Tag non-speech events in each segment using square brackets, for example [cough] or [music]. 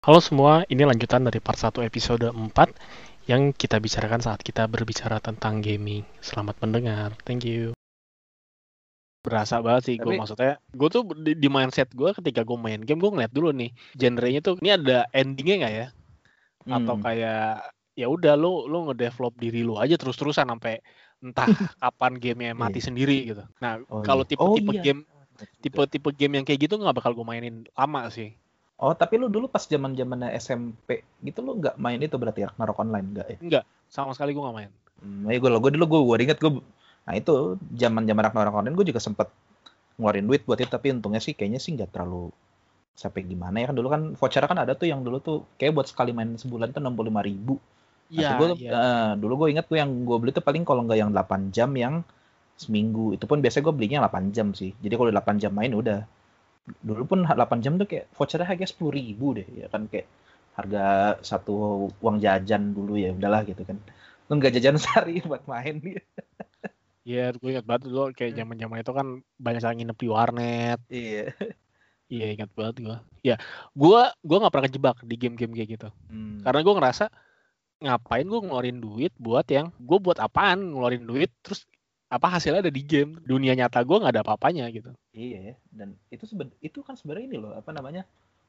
Halo semua, ini lanjutan dari part 1 episode 4 yang kita bicarakan saat kita berbicara tentang gaming. Selamat mendengar, thank you. Berasa banget sih gue maksudnya, gue tuh di, di mindset gue ketika gue main game, gue ngeliat dulu nih, genrenya tuh ini ada endingnya nggak ya? Atau Hmm. kayak ya udah lu lu ngedevelop diri lu aja terus-terusan sampai entah [laughs] kapan gamenya mati Iya. sendiri gitu. Nah Oh, kalau iya. tipe-tipe Oh, iya. game tipe-tipe game yang kayak gitu nggak bakal gue mainin lama sih. Oh, tapi lu dulu pas zaman zamannya SMP gitu lu nggak main itu berarti Ragnarok online nggak ya? Enggak, sama sekali gue nggak main. Hmm, ya gue gue dulu gue gue inget gue nah itu zaman zaman Ragnarok online gue juga sempet ngeluarin duit buat itu tapi untungnya sih kayaknya sih nggak terlalu sampai gimana ya kan dulu kan voucher kan ada tuh yang dulu tuh kayak buat sekali main sebulan tuh enam puluh lima ribu. Iya, gue iya. dulu gue inget gue yang gue beli tuh paling kalau nggak yang 8 jam yang seminggu itu pun biasanya gue belinya 8 jam sih jadi kalau 8 jam main udah dulu pun 8 jam tuh kayak vouchernya harga sepuluh ribu deh ya kan kayak harga satu uang jajan dulu ya udahlah gitu kan lu nggak jajan [laughs] sehari buat main gitu Iya, gue ingat banget dulu kayak Hmm. zaman-zaman itu kan banyak yang nginep di warnet. iya Iya, ingat banget gue. Ya, gue gue nggak pernah kejebak di game-game kayak gitu. Hmm. Karena gue ngerasa ngapain gue ngeluarin duit buat yang gue buat apaan ngeluarin duit terus apa hasilnya ada di game dunia nyata gue nggak ada apa-apanya gitu Iya ya, dan itu seben itu kan sebenarnya ini loh, apa namanya?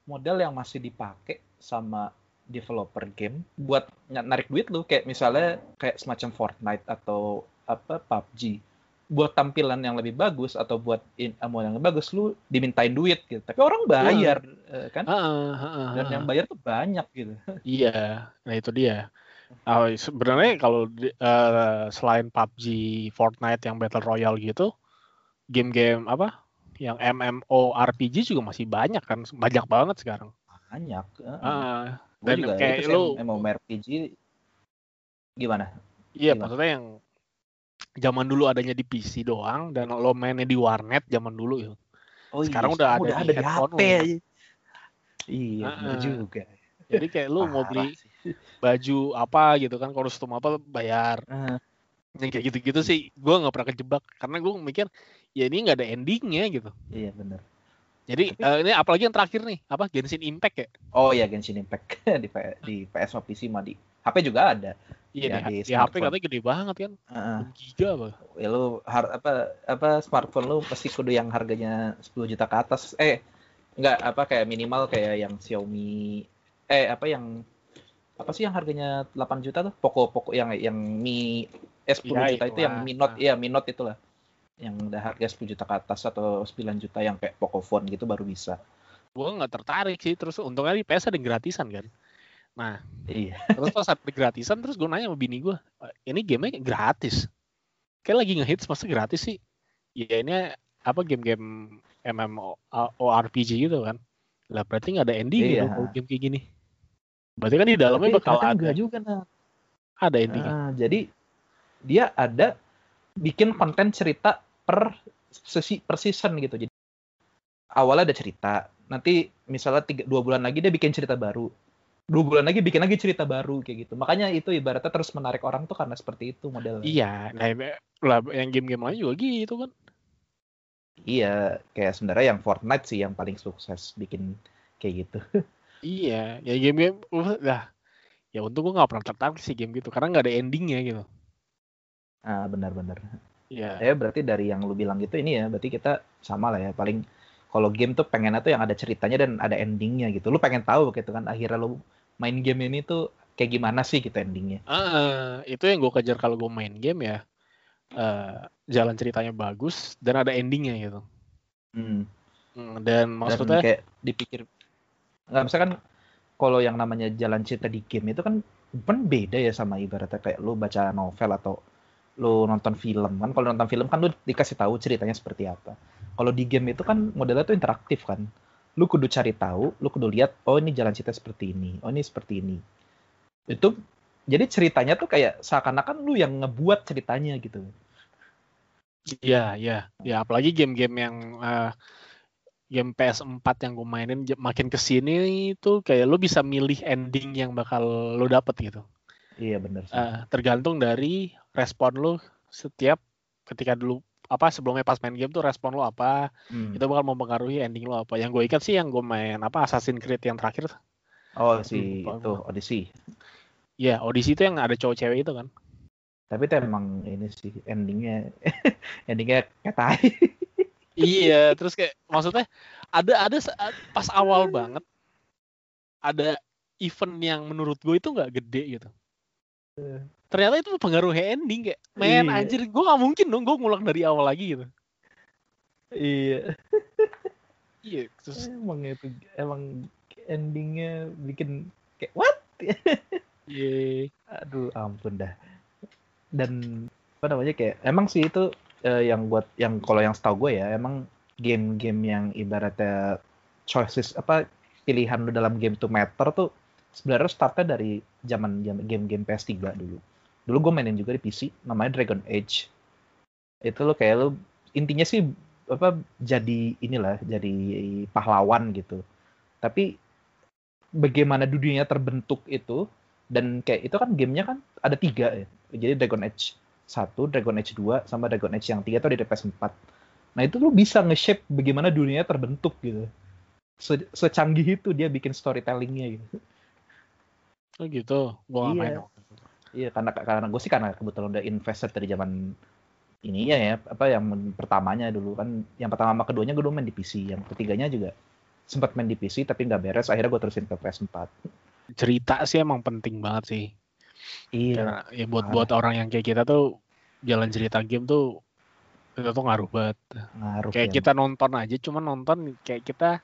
model yang masih dipakai sama developer game buat narik duit lu kayak misalnya kayak semacam Fortnite atau apa PUBG buat tampilan yang lebih bagus atau buat in, mau yang lebih bagus lu dimintain duit gitu. Tapi orang bayar eh, kan? Heeh, heeh, Dan yang bayar tuh banyak gitu. iya nah itu dia Ah, sebenarnya kalau di- eh, selain PUBG Fortnite yang Battle Royale gitu game-game apa yang MMORPG juga masih banyak kan banyak banget sekarang Banyak. Ah, Gua dan juga kayak lu- MMORPG gimana? Iya, Gimana? maksudnya yang zaman dulu adanya di PC doang dan lo mainnya di warnet zaman dulu ya. Oh Sekarang udah ada di handphone lu. aja. Iya, Heeh. juga. Jadi kayak lu mau beli sih. Baju apa gitu kan, kostum apa bayar. Eh, Yang kayak gitu-gitu sih gue nggak pernah kejebak karena gue mikir ya ini nggak ada endingnya gitu. iya bener. Jadi Tapi- eh, ini apalagi yang terakhir nih, apa Genshin Impact ya? Oh iya Genshin Impact [laughs] di P- di PS sama PC mah di HP juga ada. Iya Ya, di, di di HP katanya gede banget kan, Heeh. 6 giga apa? Ya lu har- apa apa smartphone lu pasti kudu yang harganya 10 juta ke atas. Eh enggak apa kayak minimal kayak yang Xiaomi eh apa yang apa sih yang harganya 8 juta tuh? Poco yang yang Mi eh 10 Iya, juta itu itulah. yang Mi Note, Nah. iya Mi Note itulah. Yang udah harga 10 juta ke atas atau 9 juta yang kayak Pocophone gitu baru bisa. Gue nggak tertarik sih. Terus untungnya di PS ada gratisan kan. Nah, Iya. terus pas ada gratisan terus gue nanya sama bini gue ini gamenya gratis kayak lagi ngehits masa gratis sih ya ini apa game-game MMORPG gitu kan lah berarti nggak ada ending Iya. gitu game kayak gini berarti kan di dalamnya Tapi bakal ada enggak juga nah. ada endingnya Ah, jadi dia ada bikin konten cerita per sesi per season gitu. Jadi awalnya ada cerita, nanti misalnya tiga, dua bulan lagi dia bikin cerita baru, dua bulan lagi bikin lagi cerita baru kayak gitu. Makanya itu ibaratnya terus menarik orang tuh karena seperti itu modelnya. iya nah ini- lah yang game-game lain juga gitu kan Iya, kayak sebenarnya yang Fortnite sih yang paling sukses bikin kayak gitu. [laughs] iya ya game-game uh, lah ya untung gue nggak pernah tertarik sih game gitu karena nggak ada endingnya gitu Ah, benar-benar. ya Ya berarti dari yang lu bilang gitu ini ya, berarti kita sama lah ya. Paling kalau game tuh pengennya tuh yang ada ceritanya dan ada endingnya gitu. Lu pengen tahu gitu kan akhirnya lu main game ini tuh kayak gimana sih gitu endingnya. Ah, itu yang gue kejar kalau gue main game ya. eh, jalan ceritanya bagus dan ada endingnya gitu. Hmm. Hmm, Dan Dan maksudnya, kayak dipikir nggak misalkan kalau yang namanya jalan cerita di game itu kan kan beda ya sama ibaratnya kayak lu baca novel atau lu nonton film. Kan kalau nonton film kan lu dikasih tahu ceritanya seperti apa. Kalau di game itu kan modelnya tuh interaktif kan. Lu kudu cari tahu lu kudu lihat oh ini jalan cerita seperti ini oh ini seperti ini. Itu jadi ceritanya tuh kayak seakan-akan lu yang ngebuat ceritanya gitu. Ya, ya, ya, apalagi game-game yang eh, game PS4 yang gue mainin makin ke sini itu kayak lo bisa milih ending yang bakal lo dapet gitu. iya bener sih Eh, tergantung dari respon lo setiap ketika dulu apa sebelumnya pas main game tuh respon lo apa Hmm. itu bakal mempengaruhi ending lo apa yang gue ingat sih yang gue main apa Assassin's Creed yang terakhir Oh si Lupa itu Odyssey. Iya, Odyssey itu yang ada cowok cewek itu kan. Tapi itu emang ini sih endingnya [laughs] endingnya kayak tai. Iya, terus kayak maksudnya ada ada saat- pas awal banget ada event yang menurut gue itu nggak gede gitu. Ternyata itu pengaruh ending kayak, men Iya. anjir, gue gak mungkin dong gue ngulang dari awal lagi gitu. Iya. Iya, terus Emang itu emang endingnya bikin kayak what? iya, Aduh, ampun dah. Dan apa namanya kayak emang sih itu eh, yang buat yang kalau yang setahu gue ya emang game-game yang ibaratnya choices apa pilihan lu dalam game to matter tuh sebenarnya startnya dari zaman zaman game-game PS3 dulu. Dulu gue mainin juga di PC namanya Dragon Age. Itu lo kayak lo intinya sih apa jadi inilah jadi pahlawan gitu. Tapi bagaimana dunianya terbentuk itu dan kayak itu kan gamenya kan ada tiga ya. Jadi Dragon Age 1, Dragon Age 2, sama Dragon Age yang tiga tuh di PS4. Nah itu lu bisa nge-shape bagaimana dunianya terbentuk gitu. Se- secanggih itu dia bikin storytellingnya gitu. oh gitu, gue gak Iya. main. Iya karena karena gue sih karena kebetulan udah investor dari zaman ininya ya apa yang pertamanya dulu kan yang pertama sama keduanya gue dulu main di PC yang ketiganya juga sempat main di PC tapi nggak beres akhirnya gue terusin ke PS4 Cerita sih emang penting banget sih. Iya Karena ya buat buat orang yang kayak kita tuh jalan cerita game tuh itu tuh ngaruh banget. ngaruh Kayak ya. kita nonton aja, cuma nonton kayak kita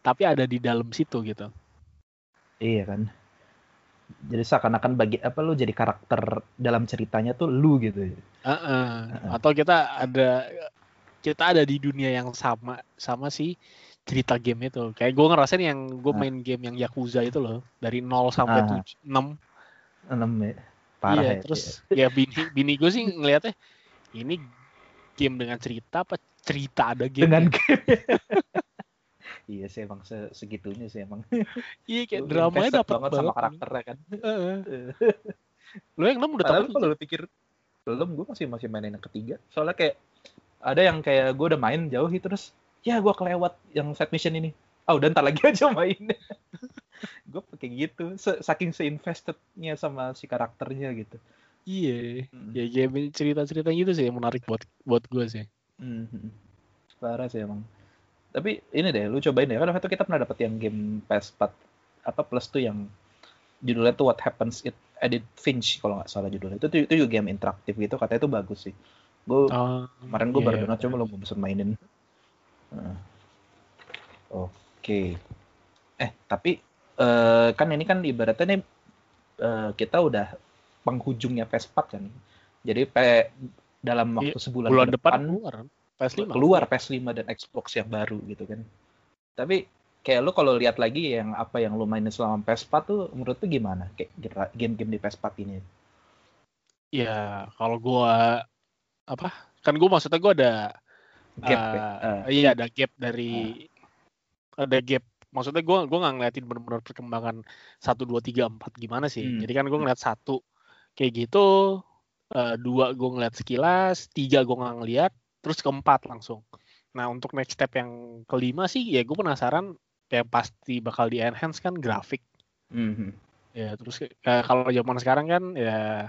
tapi ada di dalam situ gitu. Iya kan. Jadi seakan-akan bagi apa lu jadi karakter dalam ceritanya tuh lu gitu. Heeh. Atau kita ada kita ada di dunia yang sama sama si cerita game itu. Kayak gue ngerasain yang gue Ah. main game yang Yakuza itu loh dari 0 sampai Ah. 7, 6. Enam ya. Parah iya, ya. terus ya bini bini gue sih ngeliatnya ini game dengan cerita apa cerita ada game. dengan [laughs] game. [laughs] iya sih emang se- segitunya sih emang. Iya kayak Lu dramanya dapat banget banget. sama karakternya kan. Heeh. [laughs] Lo yang 6 udah tahu kalau lu pikir belum gue masih masih mainin yang ketiga. Soalnya kayak ada yang kayak gue udah main jauh gitu terus ya gue kelewat yang side mission ini. Ah udah ntar lagi aja main. Gue kayak gitu. Saking seinvestednya sama si karakternya gitu. Iya. Mm. Ya game cerita-cerita gitu sih yang menarik buat buat gue sih. Mhm. Parah sih emang. Tapi ini deh, lu cobain deh. Kan waktu itu kita pernah dapat yang game PS4 apa plus tuh yang judulnya tuh What Happens It Edit Finch kalau nggak salah judulnya. Itu, itu juga game interaktif gitu. Katanya itu bagus sih. Gue Oh, kemarin gue iya, baru iya. download cuma belum bisa mainin. Heeh. Oke. Eh tapi eh, kan ini kan ibaratnya nih eh, kita udah penghujungnya PS4 kan. Jadi pe, dalam waktu sebulan bulan ke depan keluar kan? PS5. keluar PS5 dan Xbox yang baru gitu kan. Tapi kayak lu kalau lihat lagi yang apa yang lu mainin selama PS4 tuh menurut lu gimana? Kayak game-game di PS4 ini. Ya, kalau gua apa? Kan gua maksudnya gua ada Gap eh, ya? Eh, iya ada gap dari ada gap. Maksudnya gua gua nggak ngeliatin benar-benar perkembangan 1 2 3 4 gimana sih. Hmm. Jadi kan gua ngeliat satu kayak gitu, eh, dua gua ngeliat sekilas, tiga gua nggak ngeliat, terus keempat langsung. Nah, untuk next step yang kelima sih ya gue penasaran ya pasti bakal di enhance kan grafik. mhm. Ya, terus kayak kalau zaman sekarang kan ya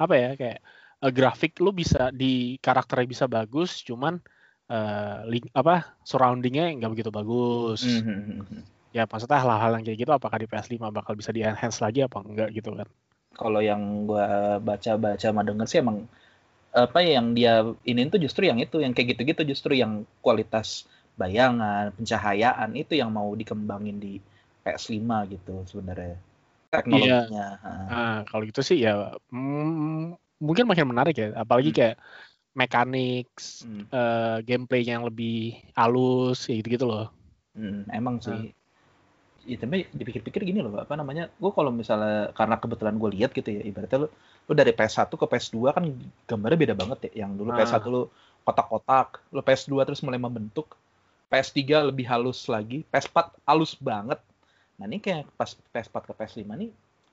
apa ya kayak eh, grafik lu bisa di karakternya bisa bagus, cuman eh, link apa surroundingnya nggak begitu bagus. Mhm. Ya maksudnya hal-hal yang kayak gitu apakah di PS5 bakal bisa di enhance lagi apa enggak gitu kan? Kalau yang gua baca-baca sama denger sih emang apa yang dia ini tuh justru yang itu yang kayak gitu-gitu justru yang kualitas bayangan, pencahayaan itu yang mau dikembangin di PS5 gitu sebenarnya teknologinya. Heeh. Nah, kalau gitu sih ya mm, mungkin makin menarik ya, apalagi Hmm. kayak mechanics, Hmm. eh, gameplaynya yang lebih halus kayak gitu-gitu loh. Hmm, emang sih. Ya, tapi dipikir-pikir gini loh, apa namanya? Gue kalau misalnya karena kebetulan gue lihat gitu ya, ibaratnya lu, lu dari PS1 ke PS2 kan gambarnya beda banget ya. Yang dulu Ah. PS1 lu kotak-kotak, lu PS2 terus mulai membentuk, PS3 lebih halus lagi, PS4 halus banget. Nah ini kayak pas PS4 ke PS5 nih,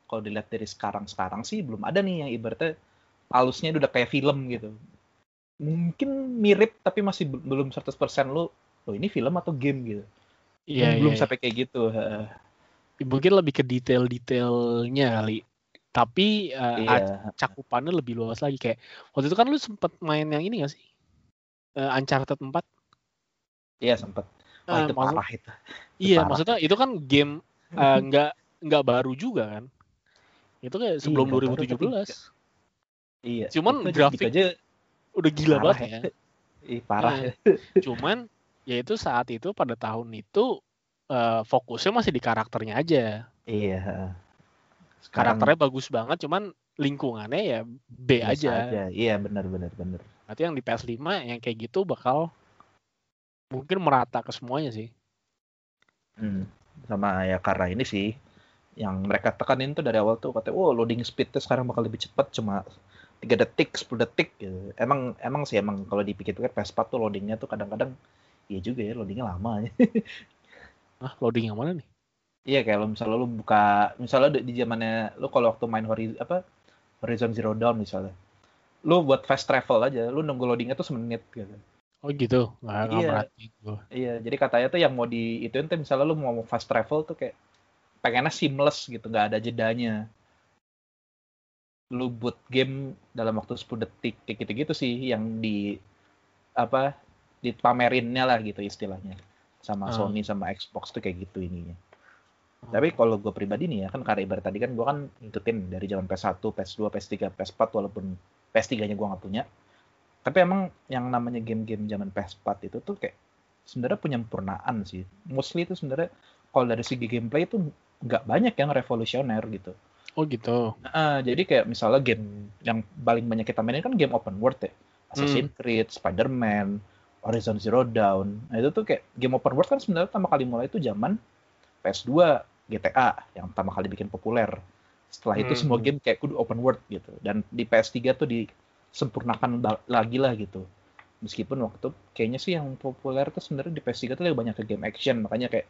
kalau dilihat dari sekarang-sekarang sih belum ada nih yang ibaratnya halusnya udah kayak film gitu. Mungkin mirip tapi masih be- belum 100% lu, oh ini film atau game gitu Iya, belum iya, sampai kayak gitu. heeh. mungkin lebih ke detail-detailnya kali. Tapi uh, Iya. cakupannya lebih luas lagi kayak waktu itu kan lu sempet main yang ini gak sih? Uh, Uncharted 4. Iya sempet. Oh, Uh, itu maksud- parah itu. iya, parah. maksudnya itu kan game uh, [laughs] nggak nggak baru juga kan? Itu kayak sebelum baru, 2017. Iya. Cuman itu aja- grafik gitu aja Udah gila parah banget ya. Ih, parah Nah, ya. [laughs] Cuman ya itu saat itu pada tahun itu uh, fokusnya masih di karakternya aja. Iya. Sekarang Karakternya bagus banget, cuman lingkungannya ya B biasa aja. Iya benar benar benar. Nanti yang di PS5 yang kayak gitu bakal mungkin merata ke semuanya sih. Hmm. Sama ya karena ini sih yang mereka tekanin tuh dari awal tuh katanya, wow loading speednya sekarang bakal lebih cepat cuma 3 detik, 10 detik gitu. Emang emang sih emang kalau dipikir-pikir PS4 tuh loadingnya tuh kadang-kadang iya juga ya loadingnya lama ya. [laughs] Ah, loading yang mana nih? Iya kayak lo misalnya lu buka misalnya di, di zamannya lu kalau waktu main Horizon apa Horizon Zero Dawn misalnya. Lu buat fast travel aja, lu nunggu loadingnya tuh semenit gitu. Oh gitu, nggak Iya. merhatiin gua. Iya, jadi katanya tuh yang mau di itu tuh misalnya lu mau fast travel tuh kayak pengennya seamless gitu, nggak ada jedanya. Lu boot game dalam waktu 10 detik kayak gitu-gitu sih yang di apa dipamerinnya lah gitu istilahnya sama Ah. Sony sama Xbox tuh kayak gitu ininya. Tapi kalau gue pribadi nih ya kan karena ibarat tadi kan gue kan ngikutin dari zaman PS1, PS2, PS3, PS4 walaupun PS3-nya gue nggak punya. Tapi emang yang namanya game-game zaman PS4 itu tuh kayak sebenarnya penyempurnaan sih. Mostly itu sebenarnya kalau dari segi gameplay itu nggak banyak yang revolusioner gitu. Oh gitu. Nah, jadi kayak misalnya game yang paling banyak kita mainin kan game open world ya. Assassin's Creed, Spider-Man, Horizon Zero Dawn. Nah itu tuh kayak game open world kan sebenarnya pertama kali mulai itu zaman PS2, GTA yang pertama kali bikin populer. Setelah itu Hmm. semua game kayak kudu open world gitu. Dan di PS3 tuh disempurnakan lagi lah gitu. Meskipun waktu itu kayaknya sih yang populer tuh sebenarnya di PS3 tuh lebih banyak ke game action. Makanya kayak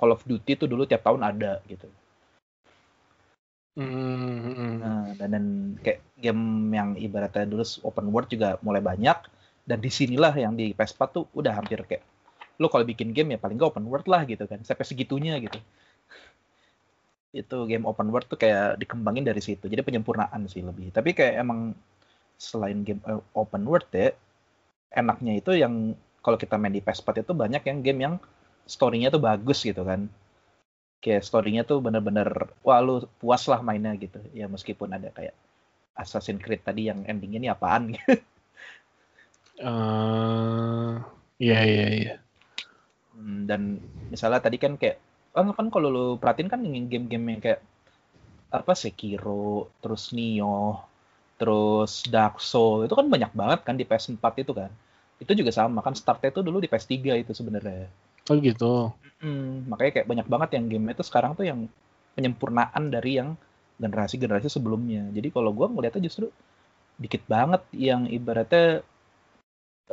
Call of Duty tuh dulu tiap tahun ada gitu. Hmm, Nah, dan, dan kayak game yang ibaratnya dulu open world juga mulai banyak dan di sinilah yang di PS4 tuh udah hampir kayak lo kalau bikin game ya paling nggak open world lah gitu kan sampai segitunya gitu. [laughs] Itu game open world tuh kayak dikembangin dari situ jadi penyempurnaan sih lebih. Tapi kayak emang selain game eh, open world ya enaknya itu yang kalau kita main di PS4 itu banyak yang game yang story-nya tuh bagus gitu kan kayak story-nya tuh bener-bener wah lu puas lah mainnya gitu ya meskipun ada kayak Assassin's Creed tadi yang endingnya ini apaan gitu. [laughs] Eh, iya iya iya. Hmm, dan misalnya tadi kan kayak kan kan kalau lu perhatiin kan game-game yang kayak apa Sekiro terus Nioh terus Dark Soul itu kan banyak banget kan di PS4 itu kan itu juga sama kan startnya itu dulu di PS3 itu sebenarnya Oh gitu. Hmm, makanya kayak banyak banget yang game itu sekarang tuh yang penyempurnaan dari yang generasi-generasi sebelumnya. Jadi kalau gua ngeliatnya justru dikit banget yang ibaratnya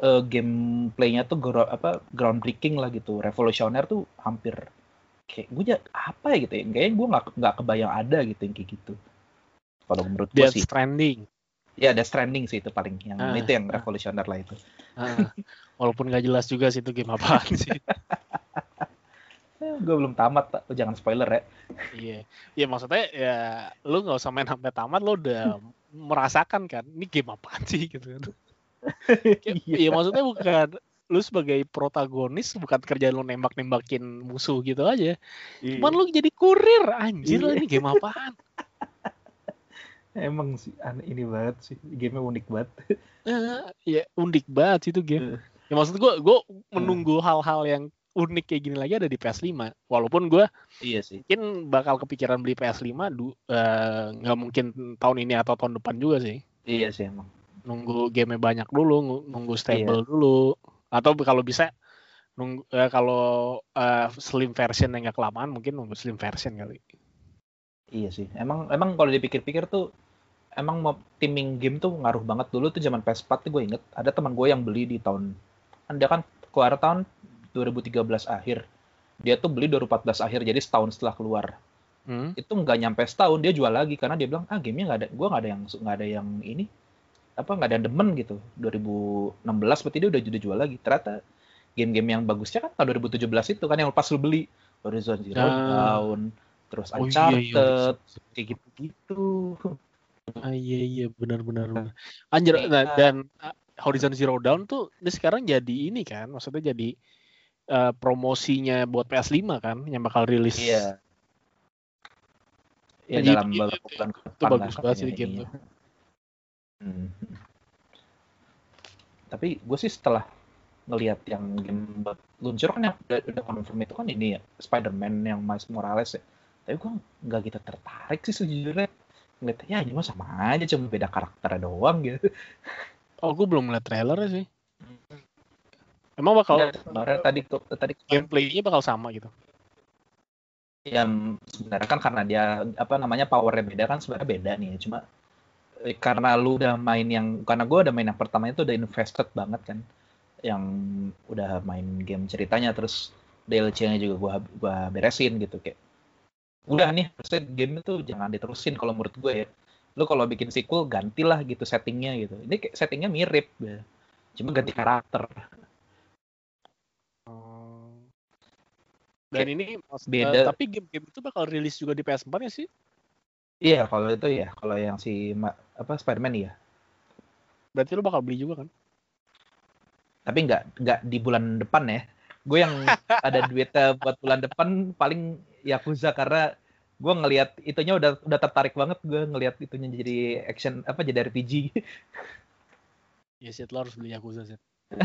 eh, gameplaynya tuh gro- apa groundbreaking lah gitu, revolusioner tuh hampir kayak gue apa ya gitu ya, kayaknya gue nggak nggak kebayang ada gitu yang kayak gitu. Kalau menurut gue sih, Stranding. Ya ada Stranding sih itu paling yang Ah, itu yang ah. revolusioner lah itu. Ah, walaupun nggak jelas juga sih itu game apaan sih. [laughs] Gue belum tamat, Pak. Jangan spoiler ya. Iya. Iya maksudnya ya lu nggak usah main sampai tamat lu udah merasakan kan ini game apaan sih gitu kan. Iya [laughs] maksudnya bukan lu sebagai protagonis bukan kerjaan lu nembak-nembakin musuh gitu aja. Cuman lu jadi kurir anjir lah Iya. ini game apaan. Emang sih aneh ini banget sih. Gamenya unik banget. Eh, [laughs] ya unik banget sih itu game. Eh. Ya maksud gua gua menunggu hal-hal yang unik kayak gini lagi ada di PS5. Walaupun gua Iya sih. mungkin bakal kepikiran beli PS5 du, eh, nggak mungkin tahun ini atau tahun depan juga sih. Iya sih emang. Nunggu game banyak dulu, nunggu stable dulu. Atau kalau bisa nunggu eh, kalau eh, slim version yang nggak kelamaan mungkin nunggu slim version kali. Iya sih. Emang emang kalau dipikir-pikir tuh emang mau timing game tuh ngaruh banget dulu tuh zaman PS4 tuh gue inget ada teman gue yang beli di tahun dia kan keluar tahun 2013 akhir. Dia tuh beli 2014 akhir jadi setahun setelah keluar. Hmm? Itu nggak nyampe setahun dia jual lagi karena dia bilang ah gamenya nggak ada gue nggak ada yang nggak ada yang ini apa nggak ada yang demen gitu 2016 berarti dia udah udah jual lagi ternyata game-game yang bagusnya kan tahun 2017 itu kan yang pas lu beli Horizon Zero Ah. Dawn terus Oh iya, iya. Uncharted, kayak gitu-gitu. Ah, iya iya benar benar benar. Anjir Iya. nah, dan uh, Horizon Zero Dawn tuh ini sekarang jadi ini kan, maksudnya jadi uh, promosinya buat PS5 kan yang bakal rilis. Iya. Ya Jadi dalam itu- beberapa bulan ke Itu bagus lah banget sih game ininya. tuh. Hmm. Tapi gue sih setelah ngelihat yang game buat luncur kan yang udah, udah confirm itu kan ini ya Spider-Man yang Miles Morales ya. Tapi gue nggak gitu tertarik sih sejujurnya. Ngeliat ya ini mah sama aja cuma beda karakter doang gitu. Oh, gue belum lihat trailer sih. Emang bakal Ya, kemarin tadi tadi gameplaynya bakal sama gitu. yang sebenarnya kan karena dia apa namanya powernya beda kan sebenarnya beda nih cuma eh, karena lu udah main yang karena gue udah main yang pertama itu udah invested banget kan yang udah main game ceritanya terus DLC-nya juga gua gua beresin gitu kayak udah nih harusnya game itu jangan diterusin kalau menurut gue ya lu kalau bikin sequel gantilah gitu settingnya gitu ini kayak settingnya mirip ya. cuma ganti karakter Dan ini mas- beda. eh, tapi game-game itu bakal rilis juga di PS4 ya sih? iya kalau itu ya kalau yang si apa Spider-Man ya Berarti lu bakal beli juga kan? tapi nggak nggak di bulan depan ya gue yang ada duitnya buat bulan depan paling Yakuza karena gue ngelihat itunya udah udah tertarik banget gue ngelihat itunya jadi action apa jadi RPG Ya sih, lo harus beli Yakuza sih. [laughs]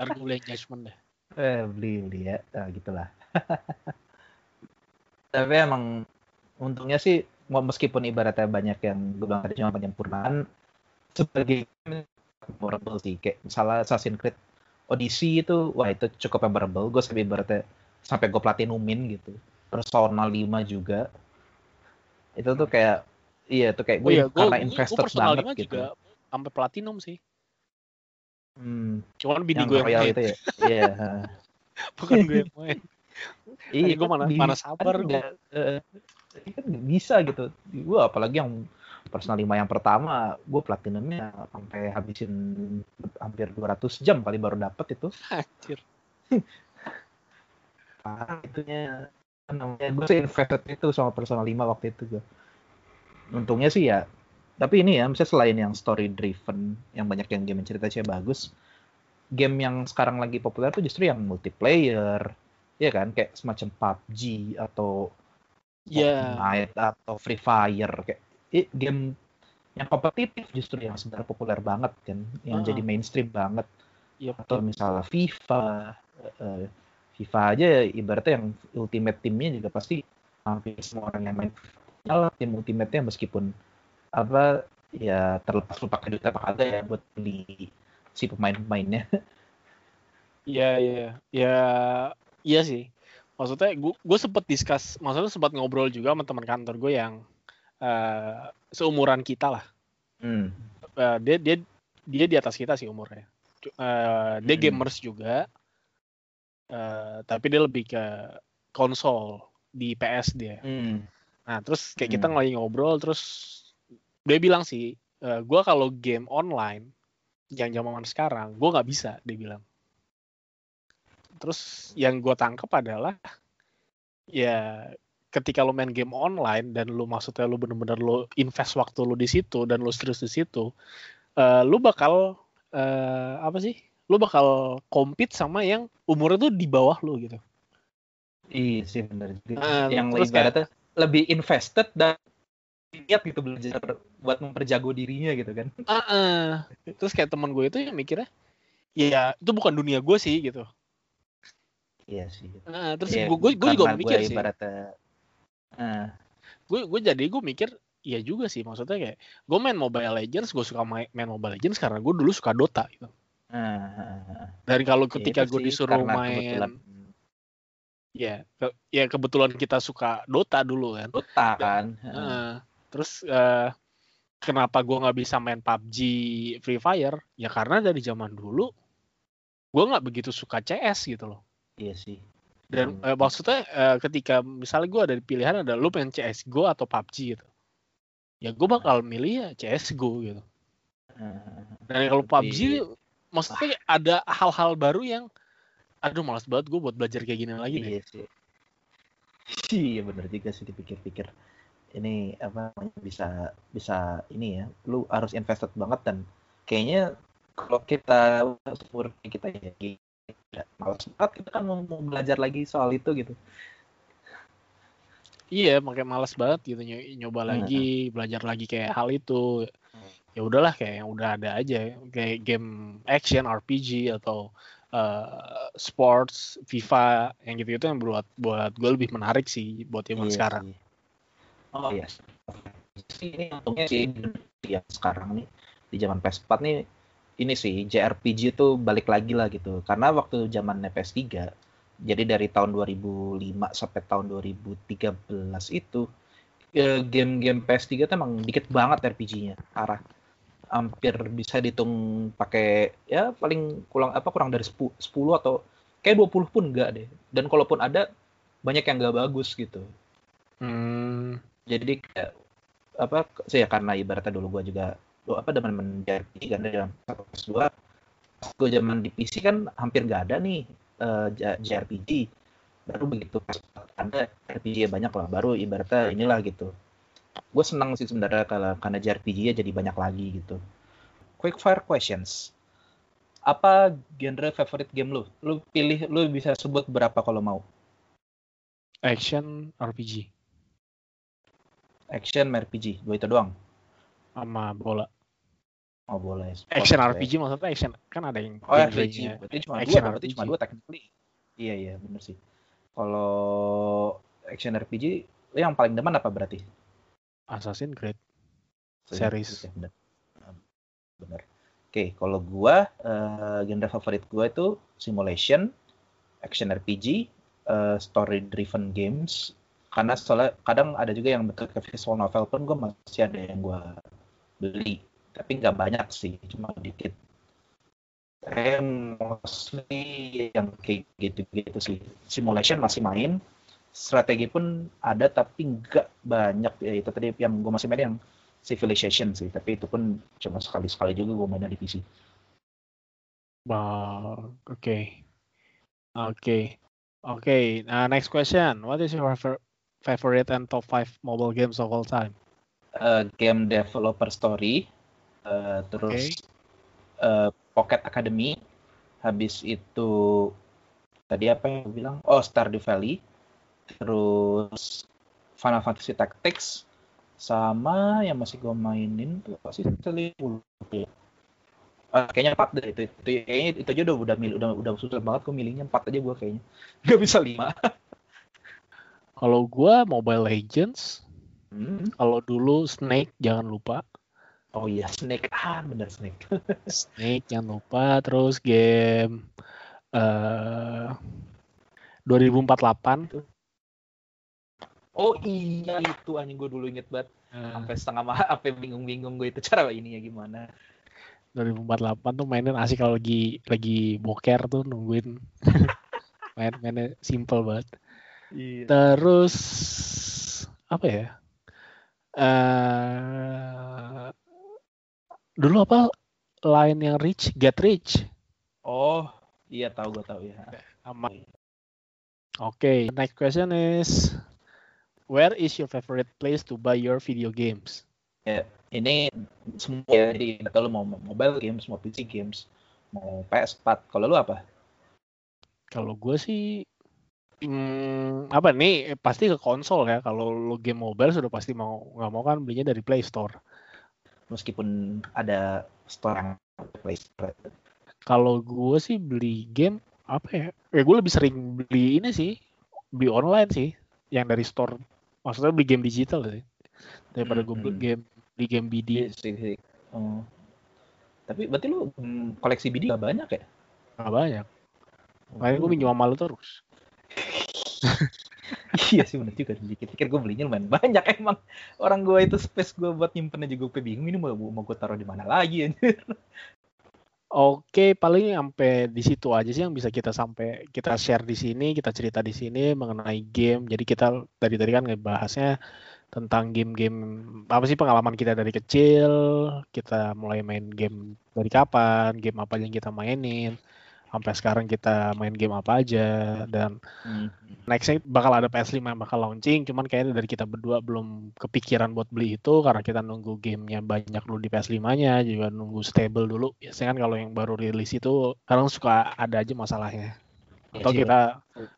Ntar gue beli Judgment deh. eh beli beli ya nah, gitulah [laughs] tapi emang untungnya sih mau- meskipun ibaratnya banyak yang gue bilang tadi cuma penyempurnaan sebagai memorable sih kayak misalnya Assassin's Creed Odyssey itu wah itu cukup memorable gue sampai ibaratnya sampai gue platinumin gitu Persona 5 juga itu tuh kayak iya tuh kayak gue Oh iya, gue karena invested personal banget gitu juga sampai platinum sih. hmm, Cuman bini gue yang main, itu ya [laughs] iya bukan gue yang main. Iya, gue mana di- mana sabar kan gue. nggak, eh, kan bisa gitu. Gue apalagi yang personal 5 yang pertama, gue platinumnya sampai habisin hampir 200 jam kali baru dapet itu. Anjir. [laughs] Parah itunya. Namanya gue sih invested itu sama personal 5 waktu itu gue. Untungnya sih ya. Tapi ini ya, misalnya selain yang story driven, yang banyak yang game ceritanya bagus, game yang sekarang lagi populer tuh justru yang multiplayer, ya kan kayak semacam PUBG atau Ya, Fortnite atau Free Fire kayak game yang kompetitif justru yang sebenarnya populer banget kan yang Ah. jadi mainstream banget iya atau misalnya FIFA eh, FIFA aja ibaratnya yang ultimate timnya juga pasti hampir semua orang yang main FIFA tim ultimate-nya meskipun apa ya terlepas lu pakai duit apa kagak ya buat beli si pemain-pemainnya [laughs] Iya iya ya iya sih. Maksudnya gue sempet discuss, maksudnya sempat ngobrol juga sama teman kantor gue yang eh, seumuran kita lah. hmm. Eh, dia dia dia di atas kita sih umurnya. Eh, dia Hmm. gamers juga, eh, tapi dia lebih ke konsol di PS dia. Hmm. Nah terus kayak kita Hmm. lagi ngobrol terus dia bilang sih, eh, gue kalau game online yang zaman sekarang gue nggak bisa dia bilang. Terus yang gue tangkap adalah ya ketika lo main game online dan lu maksudnya lu bener-bener lu invest waktu lu di situ dan lu serius di situ, eh, lu bakal eh, apa sih? Lu bakal compete sama yang umurnya tuh di bawah lu gitu. Iya sih benar juga. Ah, yang ibaratnya lebih invested dan niat gitu belajar buat memperjago dirinya gitu kan. Ah, ah. terus kayak teman gue itu yang mikirnya, ya itu bukan dunia gue sih gitu. Iya sih. Ah, terus Iya, gue gue gue juga mikir gue sih. ibaratnya Gue gue jadi gue mikir, iya juga sih maksudnya kayak gue main Mobile Legends, gue suka main, main Mobile Legends karena gue dulu suka Dota gitu. ah. Dan kalau Ya ketika gue disuruh main, kebetulan ya ke- ya kebetulan kita suka Dota dulu kan. Dota kan. ah. Heeh. terus eh, kenapa gue nggak bisa main PUBG Free Fire? Ya karena dari zaman dulu gue nggak begitu suka CS gitu loh. Iya sih. Dan Hmm. eh, maksudnya eh, ketika misalnya gue ada pilihan ada lu pengen CSGO atau PUBG gitu. Ya gue bakal milih ya CSGO gitu. Ah, Dan kalau PUBG maksudnya ada hal-hal baru yang aduh malas banget gue buat belajar kayak gini lagi deh. Iya sih. Iya bener juga sih dipikir-pikir. Ini apa namanya bisa bisa ini ya. Lu harus invested banget dan kayaknya kalau kita umur kita ya gila, malas banget kita kan mau, mau belajar lagi soal itu gitu. Iya, makanya males banget gitu ny- nyoba Hmm. lagi, belajar lagi kayak hal itu. Ya udahlah kayak yang udah ada aja kayak game action RPG atau eh, sports FIFA yang gitu-gitu yang buat buat gue lebih menarik sih buat zaman Iya sekarang. Oh iya. Sih, Ini untungnya sih yang sekarang nih di zaman PS4 nih ini sih JRPG itu balik lagi lah gitu. Karena waktu zaman PS3 jadi dari tahun 2005 sampai tahun 2013 itu eh, game-game PS3 tuh emang dikit banget RPG-nya. Parah. Hampir bisa dihitung pakai ya paling kurang apa kurang dari 10, 10 atau kayak 20 pun enggak deh. Dan kalaupun ada banyak yang nggak bagus gitu Hmm, jadi kayak apa sih ya karena ibaratnya dulu gua juga lu apa zaman satu plus dua pas gua zaman di PC kan hampir nggak ada nih eh, J- JRPG baru begitu pas ada RPG ya banyak lah baru ibaratnya inilah gitu. Gue senang sih sebenarnya kalau karena JRPG ya jadi banyak lagi gitu. Quick fire questions. Apa genre favorite game lu? Lu pilih lu bisa sebut berapa kalau mau? Action RPG action RPG dua itu doang. Sama bola. Oh boleh Action RPG maksudnya action kan ada yang Oh ya, genrenya. berarti cuma action dua, berarti RPG. cuma dua technically. Iya iya bener sih. Kalau action RPG, lu yang paling demen apa berarti? Assassin's Creed Series. ya, bener. Ah, Bener. Oke, kalau gua eh, genre favorit gua itu simulation, action RPG, story driven games. Karena soalnya kadang ada juga yang bentuk visual novel pun gua masih ada yang gua beli, tapi nggak banyak sih, cuma dikit. Eh, mostly yang kayak gitu-gitu sih. Simulation masih main, strategi pun ada tapi nggak banyak ya itu tadi yang gue masih main yang Civilization sih, tapi itu pun cuma sekali-sekali juga gue mainnya di PC. Bah, Oke. Oke. Oke. Nah, next question. What is your fav- favorite and top 5 mobile games of all time? Eh, game developer story, eh, terus Oke. eh, Pocket Academy, habis itu tadi apa yang gue bilang? Oh Stardew Valley, terus Final Fantasy Tactics, sama yang masih gue mainin tuh apa sih Selipul ya. Ah, kayaknya empat deh itu, itu kayaknya itu aja udah udah milih udah udah susah banget gue milihnya empat aja gue kayaknya [laughs] nggak bisa lima Kalau gua Mobile Legends, Hmm. kalau dulu Snake jangan lupa. Oh iya Snake. Ah bener Snake. [laughs] Snake jangan lupa. Terus game eh 2048 oh iya itu anjing gue dulu inget banget. Eh, sampai setengah mah sampai bingung-bingung gue itu cara ini ya gimana. 2048 tuh mainin asik kalau lagi lagi boker tuh nungguin. [laughs] Main mainnya simple banget. iya. Terus apa ya? eh dulu apa line yang rich, get rich. oh iya tahu gue tahu ya Sama. Oke, next question is where is your favorite place to buy your video games? ini semua ya jadi lu mau mobile games mau PC games mau PS4 kalau lu apa Kalau gue sih hmm, apa nih pasti ke konsol ya. Kalau lo game mobile sudah pasti mau nggak mau kan belinya dari Play Store. Meskipun ada store yang Play Store Kalau gue sih beli game apa ya? Ya gue lebih sering beli ini sih, beli online sih, yang dari store. Maksudnya beli game digital sih, daripada gue beli Hmm. game beli game BD. Iya sih, sih. Oh. Tapi berarti lu hmm, koleksi BD gak banyak ya? Nggak banyak. Makanya gue minjem sama lu terus. [laughs] [laughs] iya sih bener juga. Dikit-dikit gue belinya lumayan banyak emang. Orang gue itu space gue buat nyimpen aja gue bingung ini mau mau gue taruh di mana lagi anjir. Oke, paling sampai di situ aja sih yang bisa kita sampai kita share di sini, kita cerita di sini mengenai game. Jadi kita dari tadi kan ngebahasnya tentang game-game apa sih pengalaman kita dari kecil, kita mulai main game dari kapan, game apa yang kita mainin, sampai sekarang kita main game apa aja dan Hmm. nextnya bakal ada PS5 yang bakal launching cuman kayaknya dari kita berdua belum kepikiran buat beli itu karena kita nunggu gamenya banyak dulu di PS5-nya juga nunggu stable dulu. Biasanya kan kalau yang baru rilis itu kadang suka ada aja masalahnya. Iya atau kita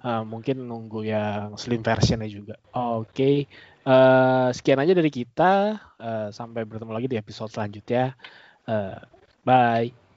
uh, mungkin nunggu yang slim versionnya juga. Oke Eh, sekian aja dari kita. Eh, sampai bertemu lagi di episode selanjutnya. Eh, bye